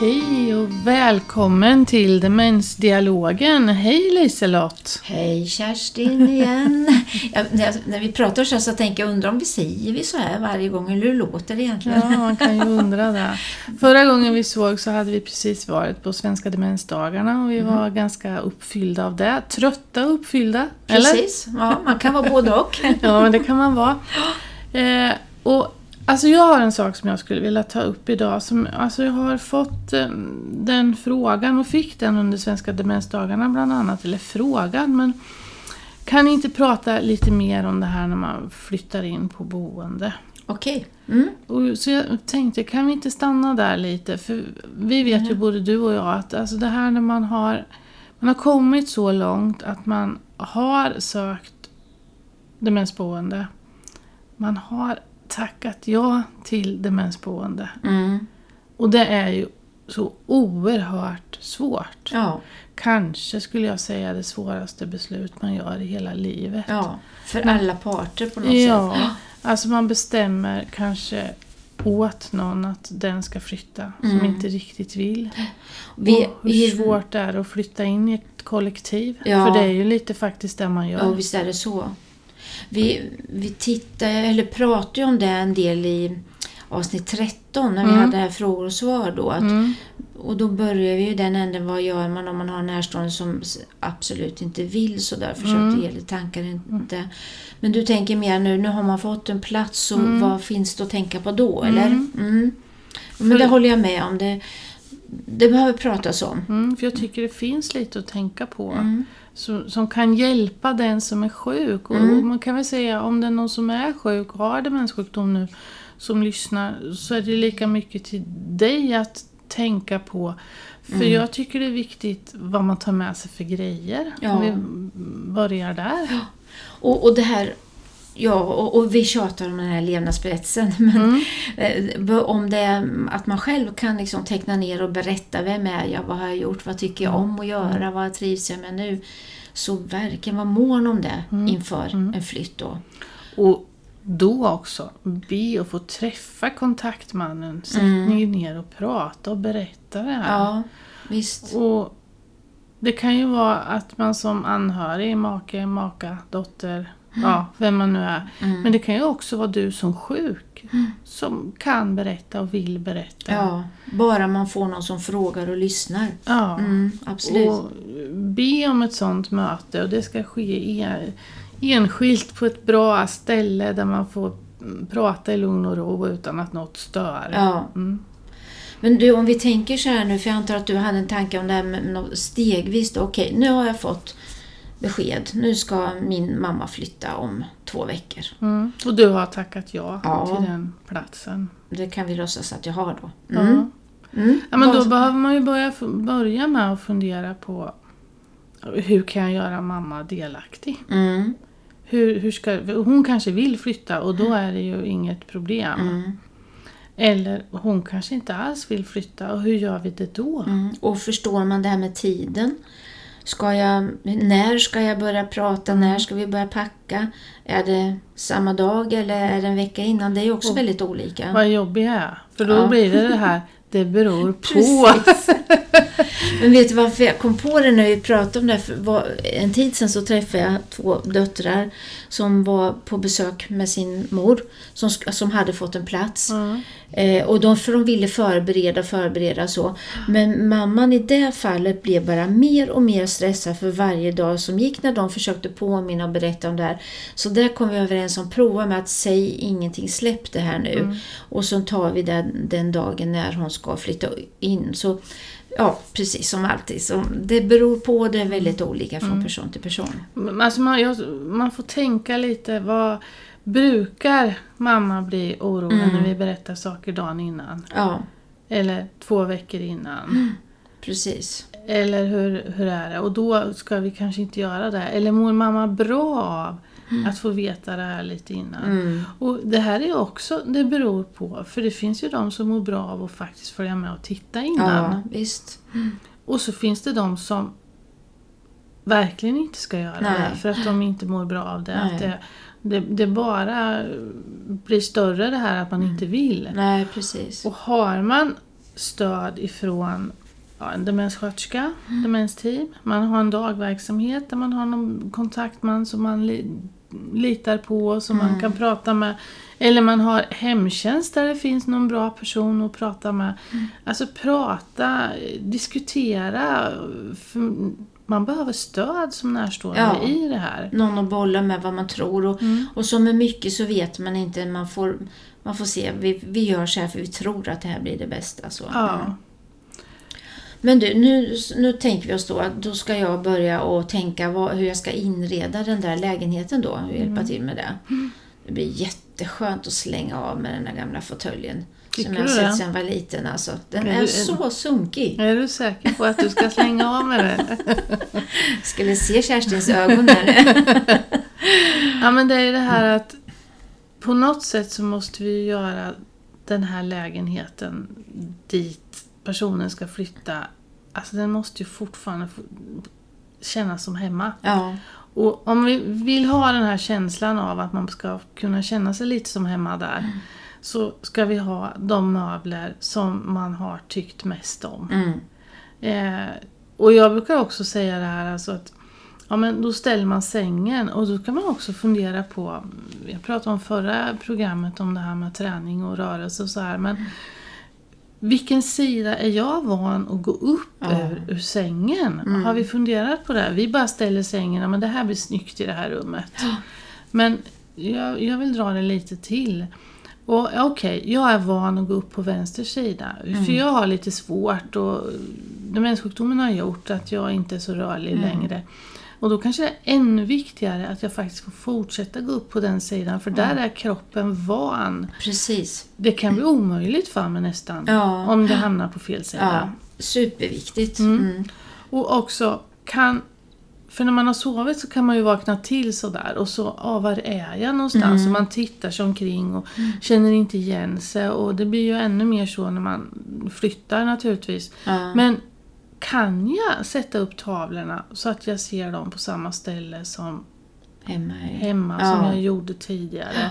Hej och välkommen till Demensdialogen. Hej Liselott! Hej Kerstin igen! ja, när, när, vi pratar så, så tänker jag, undrar om vi säger vi så här varje gång, eller hur låter det egentligen? Ja, man kan ju undra det. Förra gången vi såg så hade vi precis varit på Svenska demensdagarna och vi mm. var ganska uppfyllda av det. Trötta och uppfyllda, Precis, eller? ja man kan vara både och. ja, men det kan man vara. Eh, och Alltså jag har en sak som jag skulle vilja ta upp idag. Som, alltså jag har fått eh, den frågan och fick den under Svenska demensdagarna bland annat. Eller frågan, men kan ni inte prata lite mer om det här när man flyttar in på boende? Okej. Mm. Så jag tänkte, kan vi inte stanna där lite? För vi vet ju både du och jag att alltså det här när man har, man har kommit så långt att man har sökt demensboende. Man har tackat ja till demensboende. Mm. Och det är ju så oerhört svårt. Ja. Kanske skulle jag säga det svåraste beslut man gör i hela livet. Ja, för alla parter på något ja, sätt. Ja, alltså man bestämmer kanske åt någon att den ska flytta mm. som inte riktigt vill. Vi, och hur svårt det är att flytta in i ett kollektiv. Ja. För det är ju lite faktiskt det man gör. Ja, visst är det så. Vi, vi tittade, eller pratade om det en del i avsnitt 13 när vi mm. hade här frågor och svar då. Att, mm. Och då börjar vi ju den änden, vad gör man om man har en närstående som absolut inte vill så där, försökte mm. ge tankar. Inte. Men du tänker mer nu, nu har man fått en plats, så mm. vad finns det att tänka på då? Eller? Mm. mm. Men det håller jag med om. Det, det behöver pratas om. För jag tycker det finns lite att tänka på. Som, som kan hjälpa den som är sjuk. Mm. Och man kan väl säga om det är någon som är sjuk och har demenssjukdom nu som lyssnar så är det lika mycket till dig att tänka på. För mm. jag tycker det är viktigt vad man tar med sig för grejer. Ja. Om vi börjar där. Ja. Och, och det här Ja, och, och, vi tjatar om den här levnadsberättelsen. Men mm. Eh, om det är att man själv kan liksom teckna ner och berätta vem är jag, vad har jag gjort, vad tycker jag om att göra, vad trivs jag med nu. Så verkligen vara mån om det mm. inför mm. en flytt då. Och då också, be att få träffa kontaktmannen. Sätt mm. ner och prata och berätta det här. Ja, visst. Och det kan ju vara att man som anhörig, make, maka, dotter, Ja, vem man nu är. Mm. Men det kan ju också vara du som sjuk mm. som kan berätta och vill berätta. Ja, bara man får någon som frågar och lyssnar. Ja, mm, absolut. Och be om ett sånt möte och det ska ske enskilt på ett bra ställe där man får prata i lugn och ro utan att något stör. Ja. Mm. Men du, om vi tänker så här nu, för jag antar att du hade en tanke om det här med stegvis. Okej, nu har jag fått besked. Nu ska min mamma flytta om två veckor. Mm. Och du har tackat ja, ja, till den platsen? Det kan vi låtsas att jag har då. Mm. Mm. Ja, men då behöver man ju börja, börja med att fundera på hur kan jag göra mamma delaktig? Mm. Hur, hur ska, hon kanske vill flytta och då är det ju inget problem. Mm. Eller hon kanske inte alls vill flytta och hur gör vi det då? Mm. Och förstår man det här med tiden? Ska jag, när ska jag börja prata? När ska vi börja packa? Är det samma dag eller är det en vecka innan? Det är också och väldigt olika. Vad jobbig jag är. För då ja. blir det det här, det beror på. Men vet du varför jag kom på det när vi pratade om det? För en tid sedan så träffade jag två döttrar som var på besök med sin mor som, som hade fått en plats. Mm. Eh, och de, för de ville förbereda, förbereda så. Men mamman i det fallet blev bara mer och mer stressad för varje dag som gick när de försökte påminna och berätta om det här. Så där kom vi överens om, prova med att säga ingenting, släpp det här nu. Mm. Och så tar vi det den dagen när hon ska flytta in. Så Ja, precis som alltid. Så det beror på, det är väldigt olika från mm. person till person. Alltså man, jag, man får tänka lite, vad brukar mamma bli orolig mm. när vi berättar saker dagen innan? Ja. Eller två veckor innan? Mm. Precis. Eller hur, hur är det? Och då ska vi kanske inte göra det. Eller mår mamma bra av Mm. Att få veta det här lite innan. Mm. Och Det här är också, det beror på, för det finns ju de som mår bra av att faktiskt följa med och titta innan. Ja, visst. Mm. Och så finns det de som verkligen inte ska göra Nej. det för att de inte mår bra av det. Att det, det, det, bara blir större det här att man inte vill. Nej, precis. Och har man stöd ifrån ja, en demenssköterska, mm. demensteam. Man har en dagverksamhet där man har någon kontaktman som man litar på som mm. man kan prata med. Eller man har hemtjänst där det finns någon bra person att prata med. Mm. Alltså prata, diskutera. man behöver stöd som närstående ja, i det här. Någon att bolla med vad man tror. Och, mm. och som med mycket så vet man inte. Man får, man får se. Vi, vi gör så här för vi tror att det här blir det bästa. Så. Ja. Men du, nu, nu tänker vi oss då att då ska jag börja och tänka vad, hur jag ska inreda den där lägenheten då och hjälpa mm. till med det. Det blir jätteskönt att slänga av med den där gamla fåtöljen. Som jag har sett sedan jag var liten. Alltså. Den är, är, så sunkig. Är du säker på att du ska slänga av med den? ska vi se Kerstins ögon här Ja men det är det här att på något sätt så måste vi göra den här lägenheten dit personen ska flytta, alltså den måste ju fortfarande kännas som hemma. Ja. Och om vi vill ha den här känslan av att man ska kunna känna sig lite som hemma där, mm. så ska vi ha de möbler som man har tyckt mest om. Mm. Eh, och jag brukar också säga det här alltså att Ja men då ställer man sängen och då kan man också fundera på, jag pratade om förra programmet om det här med träning och rörelse och så här men mm vilken sida är jag van att gå upp ja. ur, ur sängen? Mm. Har vi funderat på det? Vi bara ställer sängen, men det här blir snyggt i det här rummet. Ja. Men jag, jag, vill dra det lite till. Och Okej, okay, jag är van att gå upp på vänster sida. Mm. För jag har lite svårt och demenssjukdomen har gjort att jag inte är så rörlig mm. längre. Och då kanske det är ännu viktigare att jag faktiskt får fortsätta gå upp på den sidan för där är kroppen van. Precis. Det kan bli omöjligt för mig nästan ja. om det hamnar på fel sida. Ja. Superviktigt. Mm. Mm. Och också kan för när man har sovit så kan man ju vakna till sådär och så, ja var är jag någonstans? Mm. Och man tittar sig omkring och mm. känner inte igen sig och det blir ju ännu mer så när man flyttar naturligtvis. Ja. Men kan jag sätta upp tavlorna så att jag ser dem på samma ställe som hemma, hemma ja. som jag gjorde tidigare.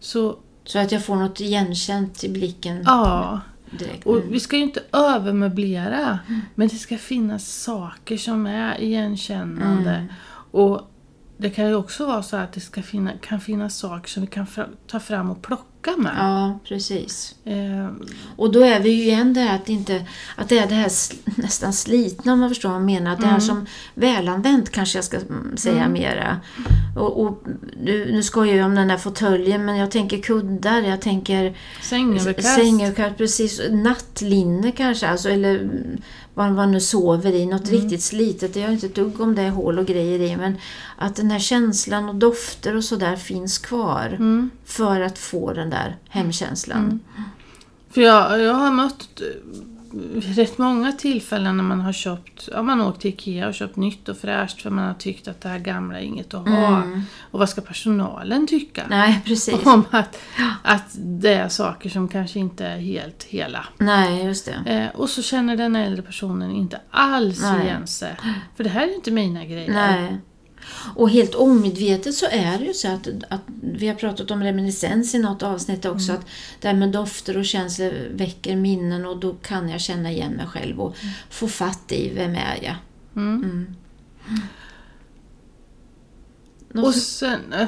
Så, så att jag får något igenkänt i blicken ja. direkt. Och vi ska ju inte övermöblera, mm. men det ska finnas saker som är igenkännande. Mm. Och det kan ju också vara så att det ska finna, kan finnas saker som vi kan fra, ta fram och plocka med. Ja, precis. Eh. Och då är vi ju igen det här att, inte, att det är det här nästan slitna om man förstår vad jag menar. Att det här mm. som välanvänt kanske jag ska säga mm. mera. Och, och nu, nu skojar jag om den där fåtöljen men jag tänker kuddar, jag tänker sängöverkast. sängöverkast precis. Nattlinne kanske, alltså, eller vad man nu sover i, något mm. riktigt slitet. Jag har inte ett dugg om det är hål och grejer i men att den här känslan och dofter och sådär finns kvar mm. för att få den där hemkänslan. Mm. För jag, jag har mött rätt många tillfällen när man har köpt, ja man åkt till Ikea och köpt nytt och fräscht för man har tyckt att det här gamla är inget att ha. Mm. Och vad ska personalen tycka? Nej, precis. Om att, att det är saker som kanske inte är helt hela. Nej, just det. Eh, och så känner den äldre personen inte alls Nej. igen sig. För det här är inte mina grejer. Nej. Och helt omedvetet så är det ju så att, att vi har pratat om reminiscens i något avsnitt också, mm. att det här med dofter och känslor väcker minnen och då kan jag känna igen mig själv och mm. få fatt i vem är jag. Mm. mm. Och sen, eh,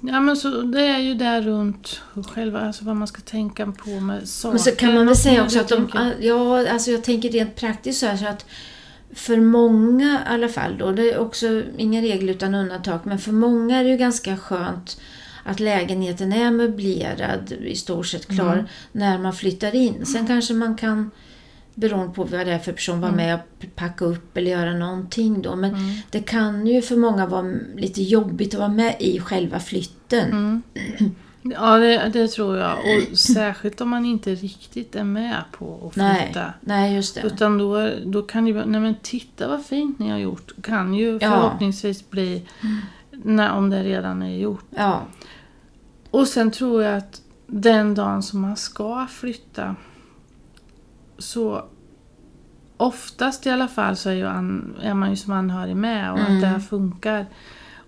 ja men så det är ju där runt själva, alltså vad man ska tänka på med saker. Men så kan man väl säga också att de, ja, alltså jag tänker rent praktiskt så här så att för många i alla fall då, det är också inga regler utan undantag, men för många är det ju ganska skönt att lägenheten är möblerad, i stort sett klar, mm. när man flyttar in. Sen kanske man kan, beroende på vad det är för person, vara mm. med och packa upp eller göra någonting då. Men mm. det kan ju för många vara lite jobbigt att vara med i själva flytten. Mm. Ja, det, det, tror jag. Och särskilt om man inte riktigt är med på att flytta. Nej, nej just det. Utan då, då kan det ju nej men titta vad fint ni har gjort. Kan ju förhoppningsvis ja. bli, när, om det redan är gjort. Ja. Och sen tror jag att den dagen som man ska flytta, så oftast i alla fall så är, ju an, är man ju som anhörig med och mm. att det här funkar.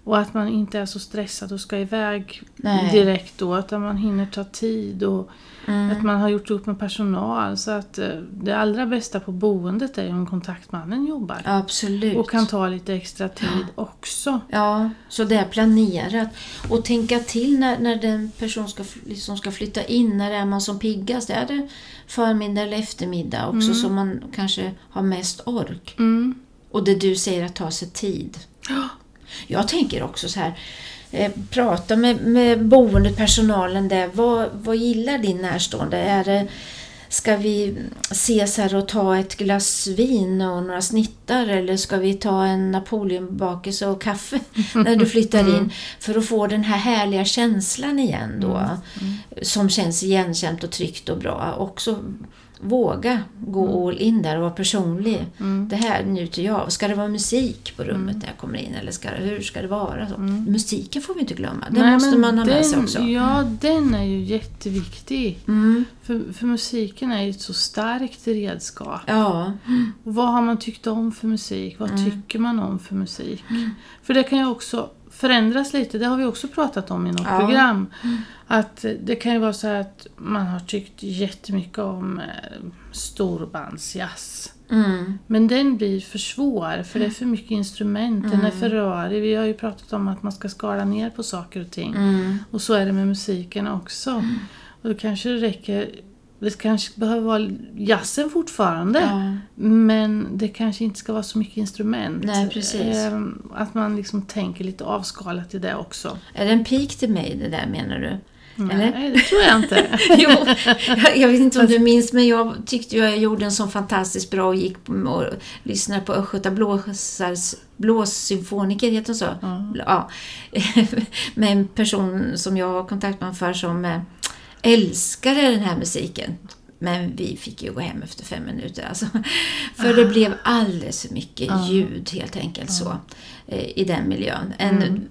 Och att man inte är så stressad och ska iväg Nej. direkt då. Utan man hinner ta tid och Mm. att man har gjort upp med personal. Så att eh, det allra bästa på boendet är om kontaktmannen jobbar. Absolut. Och kan ta lite extra tid också. Ja, så det är planerat. Och tänka till när, när den person ska, liksom ska flytta in. När är man som piggast? Är det förmiddag eller eftermiddag också så man kanske har mest ork? Mm. Och det du säger att ta sig tid. Jag tänker också så här. Eh, prata med, med boendet, personalen där. Vad, vad gillar din närstående? Är det, ska vi ses här och ta ett glas vin och några snittar eller ska vi ta en napoleonbakelse och kaffe när du flyttar in? För att få den här härliga känslan igen då. Som känns igenkänt och tryggt och bra. Också våga gå all in där och vara personlig. Det här njuter jag av. Ska det vara musik på rummet när jag kommer in? Eller ska, hur ska det vara? Så. Musiken får vi inte glömma. Den Nej, måste man ha med den, sig också. Ja, den är ju jätteviktig. Mm. För, för musiken är ju ett så starkt redskap. Ja, Och vad har man tyckt om för musik? Vad Mm. tycker man om för musik? För det kan ju också förändras lite. Det har vi också pratat om i något Ja. program. Att eh, det kan ju vara så att man har tyckt jättemycket om eh, storbandsjazz. mm. Men den blir för svår för det är för mycket instrument. Den är för rörig. Vi har ju pratat om att man ska skala ner på saker och ting. Mm. Och så är det med musiken också. Och då kanske det räcker det kanske behöver vara jazzen fortfarande. Ja. Men det kanske inte ska vara så mycket instrument. Nej, precis. Ehm, Att man liksom tänker lite avskalat i det också. Är det en pik till mig det där menar du? Eller? Nej, det tror jag inte. jo, jag, jag vet inte om du minns men jag tyckte jag gjorde en sån fantastiskt bra och gick och lyssnade på Östgöta Blåsars blåssymfoniker, heter hon så? Ja. med en person som jag har kontakt med för som eh, älskade den här musiken. Men vi fick ju gå hem efter fem minuter alltså. För det blev alldeles för mycket ljud helt enkelt så eh, i den miljön. En,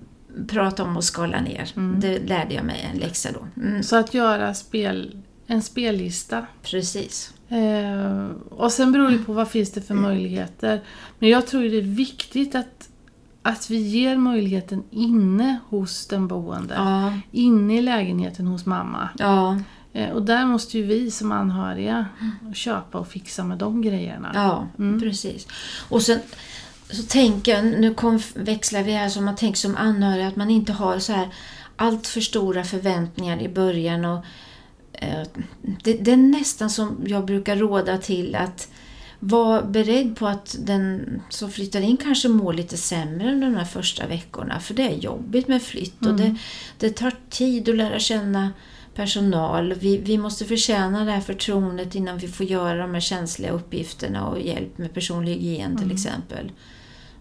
Prata om att skala ner. Det lärde jag mig en läxa då. Mm, Så att göra spel, en spellista. precis. Eh, och sen beror det på vad finns det för möjligheter. Men jag tror det är viktigt att, att vi ger möjligheten inne hos den boende. Ja, Inne i lägenheten hos mamma. ja, Eh, och där måste ju vi som anhöriga köpa och fixa med de grejerna. ja precis. Och sen så tänker jag, nu kom, växlar vi här, så man tänker som anhörig att man inte har så här allt för stora förväntningar i början. Och, eh, det, det är nästan som jag brukar råda till att vara beredd på att den som flyttar in kanske mår lite sämre under de här första veckorna. För det är jobbigt med flytt och det, det tar tid att lära känna personal. Vi, vi måste förtjäna det här förtroendet innan vi får göra de här känsliga uppgifterna och hjälp med personlig hygien till exempel.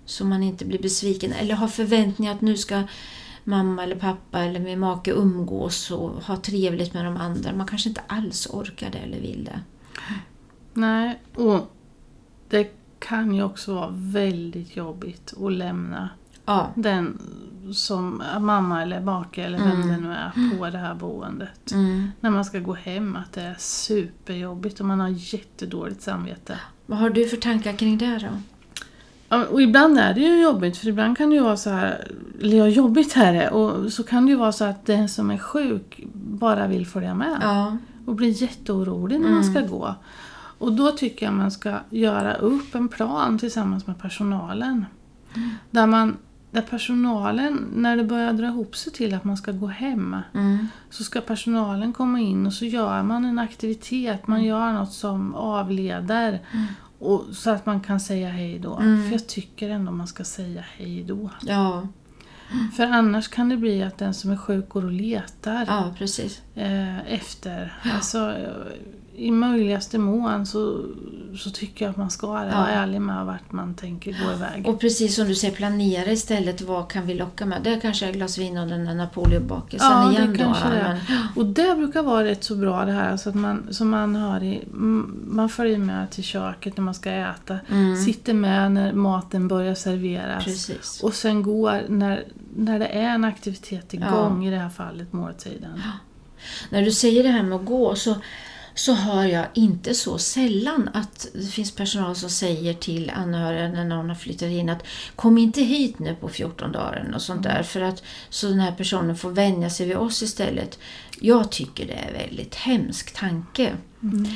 Så man inte blir besviken eller har förväntningar att nu ska mamma eller pappa eller min make umgås och ha trevligt med de andra. Man kanske inte alls orkar det eller vill det. Nej, och det kan ju också vara väldigt jobbigt att lämna Ja, den som mamma eller make eller vem det nu är på det här boendet. mm. När man ska gå hem, att det är superjobbigt och man har jättedåligt samvete. Vad har du för tankar kring det då? Och ibland är det ju jobbigt, för ibland kan det ju vara så här, eller ja, jobbigt här är och så kan det ju vara så att den som är sjuk bara vill följa med. Ja, och blir jätteorolig när man ska gå. Och då tycker jag man ska göra upp en plan tillsammans med personalen. Där, man, där personalen, när det börjar dra ihop sig till att man ska gå hem, mm. så ska personalen komma in och så gör man en aktivitet, man gör något som avleder. Och, så att man kan säga hej då. För jag tycker ändå man ska säga hej då. ja, För annars kan det bli att den som är sjuk går och letar ja precis. eh, efter. Alltså, eh, I möjligaste mån så, så tycker jag att man ska vara Ja. ärlig med vart man tänker gå iväg. Och precis som du säger, planera istället. Vad kan vi locka med? Det kanske är ett glas vin och den där Napoleonbakelsen Ja, igen det då. kanske det är. Men, Och det brukar vara rätt så bra det här, alltså att man som anhörig, mm, man följer med till köket när man ska äta, sitter med när maten börjar serveras. precis. Och sen går när, när det är en aktivitet Ja. igång, i det här fallet måltiden. När du säger det här med att gå så så hör jag inte så sällan att det finns personal som säger till anhöriga när någon har flyttat in att kom inte hit nu på 14 dagar och sånt där för att så den här personen får vänja sig vid oss istället. Jag tycker det är en väldigt hemsk tanke. Mm.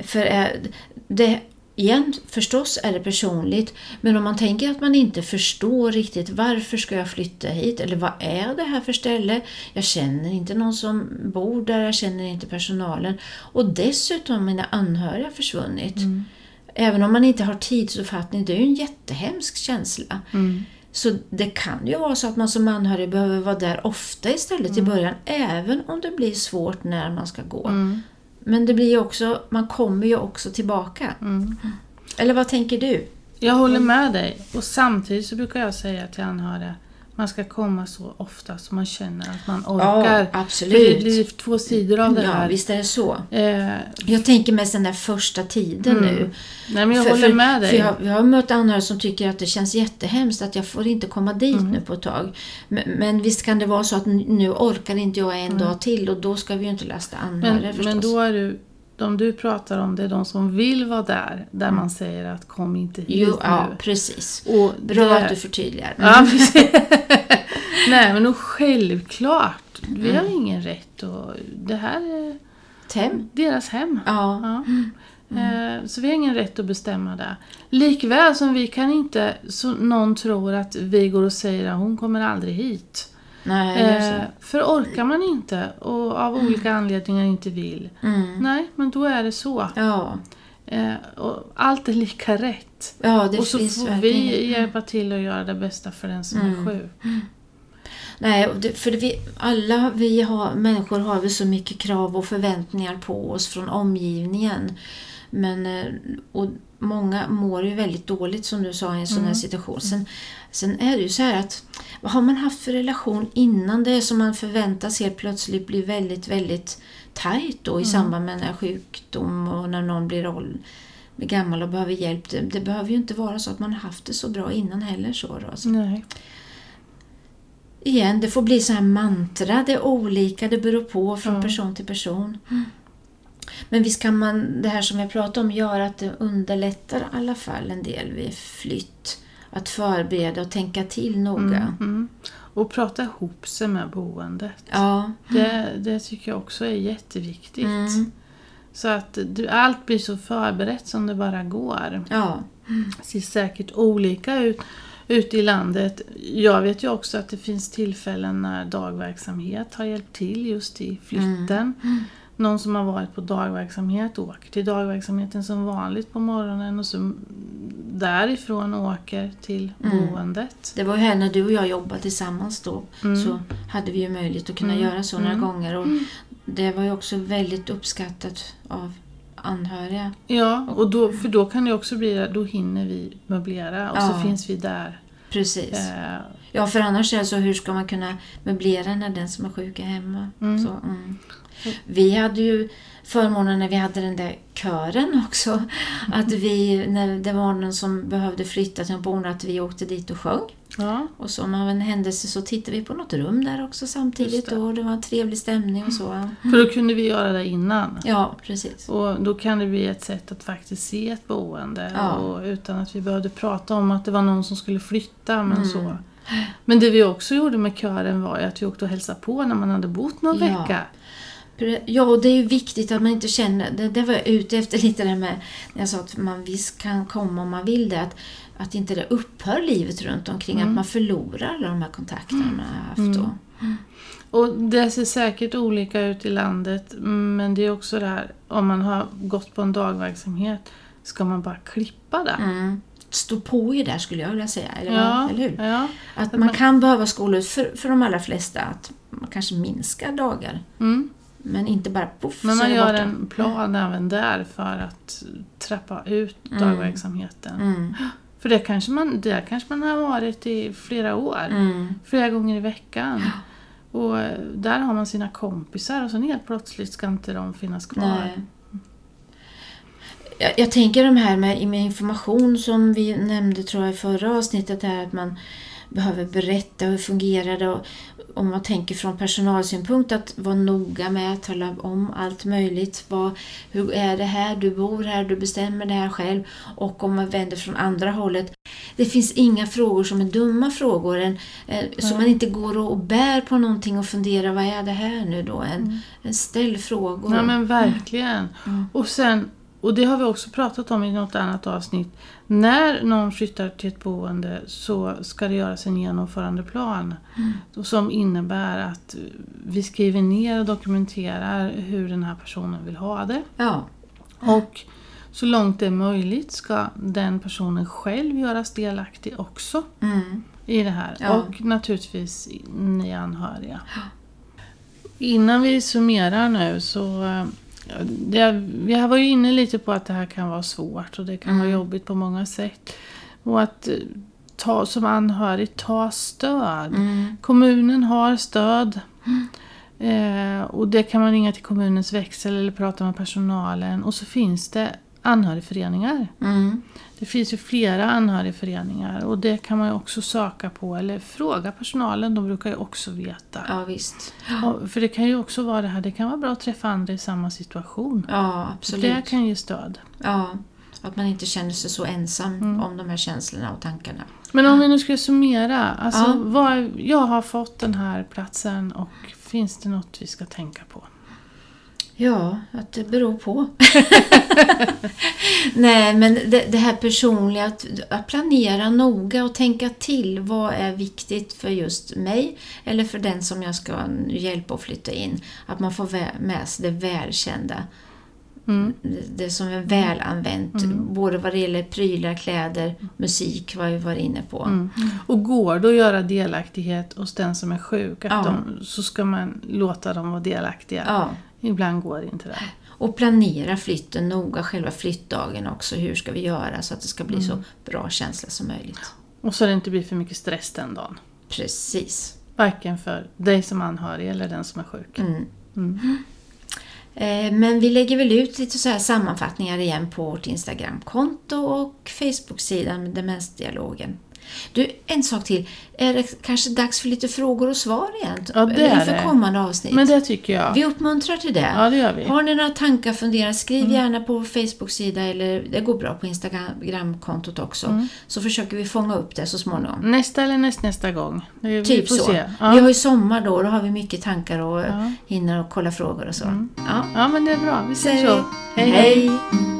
För eh, det, igen, förstås är det personligt, men om man tänker att man inte förstår riktigt varför ska jag flytta hit eller vad är det här för ställe? Jag känner inte någon som bor där, jag känner inte personalen och dessutom mina anhöriga försvunnit. Mm. Även om man inte har tidsuppfattning, det är ju en jättehemsk känsla. Mm. Så det kan ju vara så att man som anhörig behöver vara där ofta istället mm. i början, även om det blir svårt när man ska gå. Mm. Men det blir också, man kommer ju också tillbaka. Mm. Eller vad tänker du? Jag håller med dig. Och samtidigt så brukar jag säga till anhöriga man ska komma så ofta så man känner att man orkar. Ja, absolut. det blir två sidor av det ja, här. Ja, visst är det så. Eh, jag tänker mest den där första tiden mm. nu. Nej, men jag för, håller med dig. För jag, jag har mött anhöriga som tycker att det känns jättehemskt att jag får inte komma dit mm. nu på ett tag. Men, men, visst kan det vara så att nu orkar inte jag en mm. dag till och då ska vi ju inte lasta anhöriga men, förstås. Men då är du de du pratar om det är de som vill vara där, där man säger att kom inte hit jo, nu. Ja, precis. Och Bra det... att du förtydligar. Ja, precis. Nej, men och självklart, vi har mm. ingen rätt och det här är hem. deras hem. Ja. ja. Mm. Eh, så vi har ingen rätt att bestämma det. Likväl som vi kan inte, så någon tror att vi går och säger att hon kommer aldrig hit. Nej, eh, för orkar man inte och av mm. olika anledningar inte vill, mm. nej, men då är det så. Ja. Eh, och allt är lika rätt. Ja, det och så får verkligen. vi hjälpa till att göra det bästa för den som mm. är sjuk. Mm. Nej, för vi, alla vi har, människor har vi så mycket krav och förväntningar på oss från omgivningen. Men, eh, och många mår ju väldigt dåligt som du sa i en sån här mm. situation. Sen, sen är det ju så här att vad har man haft för relation innan det som man förväntas helt plötsligt bli väldigt, väldigt tajt då i mm. samband med en sjukdom och när någon blir blir gammal och behöver hjälp. Det, det, behöver ju inte vara så att man har haft det så bra innan heller. Så då, alltså. Nej. Igen, det får bli så här mantra. Det är olika, det beror på från ja. person till person. Mm. Men visst kan man, det här som jag pratade om, göra att det underlättar i alla fall en del vid flytt. Att förbereda och tänka till noga. Mm, mm. Och prata ihop sig med boendet. Ja. Det, det tycker jag också är jätteviktigt. Mm. Så att du, allt blir så förberett som det bara går. Ja. Det ser säkert olika ut ute i landet. Jag vet ju också att det finns tillfällen när dagverksamhet har hjälpt till just i flytten. Mm någon som har varit på dagverksamhet åker till dagverksamheten som vanligt på morgonen och så därifrån åker till mm. boendet. Det var ju här när du och jag jobbade tillsammans då mm. så hade vi ju möjlighet att kunna mm. göra så några mm. gånger och mm. det var ju också väldigt uppskattat av anhöriga. Ja, och då, för då kan det också bli då hinner vi möblera och ja. så finns vi där. Precis. Eh, ja, för annars är det så, hur ska man kunna möblera när den som är sjuk är hemma? Mm. Så, mm. Vi hade ju förmånen när vi hade den där kören också, att vi, när det var någon som behövde flytta till en boende, att vi åkte dit och sjöng. Ja. Och som av en händelse så tittade vi på något rum där också samtidigt det. och det var en trevlig stämning och så. Mm. För då kunde vi göra det innan. Ja, precis. Och då kan det bli ett sätt att faktiskt se ett boende ja. och utan att vi behövde prata om att det var någon som skulle flytta. Men, mm. så. men det vi också gjorde med kören var ju att vi åkte och hälsade på när man hade bott någon ja. vecka. Ja, och det är ju viktigt att man inte känner, det, det var jag ute efter lite det med, när jag sa att man visst kan komma om man vill det, att, att inte det upphör livet runt omkring, mm. att man förlorar alla de här kontakterna man har haft då. Mm. Och det ser säkert olika ut i landet, men det är också det här, om man har gått på en dagverksamhet, ska man bara klippa det? Mm stå på i där skulle jag vilja säga. Eller, ja, eller hur? Ja. Att, man, man, kan behöva skola ut för, för de allra flesta att man kanske minskar dagar. Mm. Men inte bara poff Men man gör en plan även där för att trappa ut mm. dagverksamheten. Mm. För det kanske man, där kanske man har varit i flera år. Mm. Flera gånger i veckan. Ja. Och där har man sina kompisar och sen helt plötsligt ska inte de finnas kvar. Nej. Jag, jag tänker de här med, med information som vi nämnde tror jag i förra avsnittet här att man behöver berätta hur fungerar det om man tänker från personalsynpunkt att vara noga med att tala om allt möjligt. Vad, hur är det här? Du bor här, du bestämmer det här själv. Och om man vänder från andra hållet. Det finns inga frågor som är dumma frågor. En, eh, mm. Så man inte går och, och bär på någonting och funderar vad är det här nu då? En, mm. en ställ frågor. Ja men verkligen. Mm. Och sen och det har vi också pratat om i något annat avsnitt. När någon flyttar till ett boende så ska det göras en genomförandeplan mm. som innebär att vi skriver ner och dokumenterar hur den här personen vill ha det. Ja. Och så långt det är möjligt ska den personen själv göras delaktig också mm. i det här. Ja. Och naturligtvis ni anhöriga. Innan vi summerar nu så det, vi var ju inne lite på att det här kan vara svårt och det kan mm. vara jobbigt på många sätt. Och att eh, ta, som anhörig ta stöd. Mm. Kommunen har stöd. Mm. Eh, och det kan man ringa till kommunens växel eller prata med personalen. Och så finns det anhörigföreningar. Mm. Det finns ju flera anhörigföreningar och det kan man ju också söka på eller fråga personalen, de brukar ju också veta. Ja visst. Och, för det kan ju också vara det här, det kan vara bra att träffa andra i samma situation. Ja absolut. Det kan ge stöd. Ja, att man inte känner sig så ensam mm. om de här känslorna och tankarna. Men om vi nu ska summera, alltså ja. vad, jag har fått den här platsen och finns det något vi ska tänka på? Ja, att det beror på. Nej, men det, det, här personliga, att, att, planera noga och tänka till. Vad är viktigt för just mig eller för den som jag ska hjälpa att flytta in? Att man får med sig det välkända. Mm. Det som är välanvänt, mm. både vad det gäller prylar, kläder, musik, vad vi var inne på. Mm. Och går det att göra delaktighet hos den som är sjuk, ja. de, så ska man låta dem vara delaktiga. Ja. Ibland går det inte det. Och planera flytten noga, själva flyttdagen också. Hur ska vi göra så att det ska bli mm. så bra känsla som möjligt. Och så det inte blir för mycket stress den dagen. Precis. Varken för dig som anhörig eller den som är sjuk. Mm. Mm. Eh, men vi lägger väl ut lite så här sammanfattningar igen på vårt Instagramkonto och Facebook-sidan med Demensdialogen. Du, en sak till. Är det kanske dags för lite frågor och svar igen? Ja, det är det. kommande avsnitt. Men det tycker jag. Vi uppmuntrar till det. Ja, det gör vi. Har ni några tankar, funderingar, skriv mm. gärna på Facebook-sida eller det går bra på Instagram-kontot också. Mm. Så försöker vi fånga upp det så småningom. Nästa eller näst, nästa gång. Vi typ så. Ja. Vi har ju sommar då, då har vi mycket tankar och ja. hinner och kolla frågor och så. Mm. Ja. ja, men det är bra. Vi ses så. hej. hej.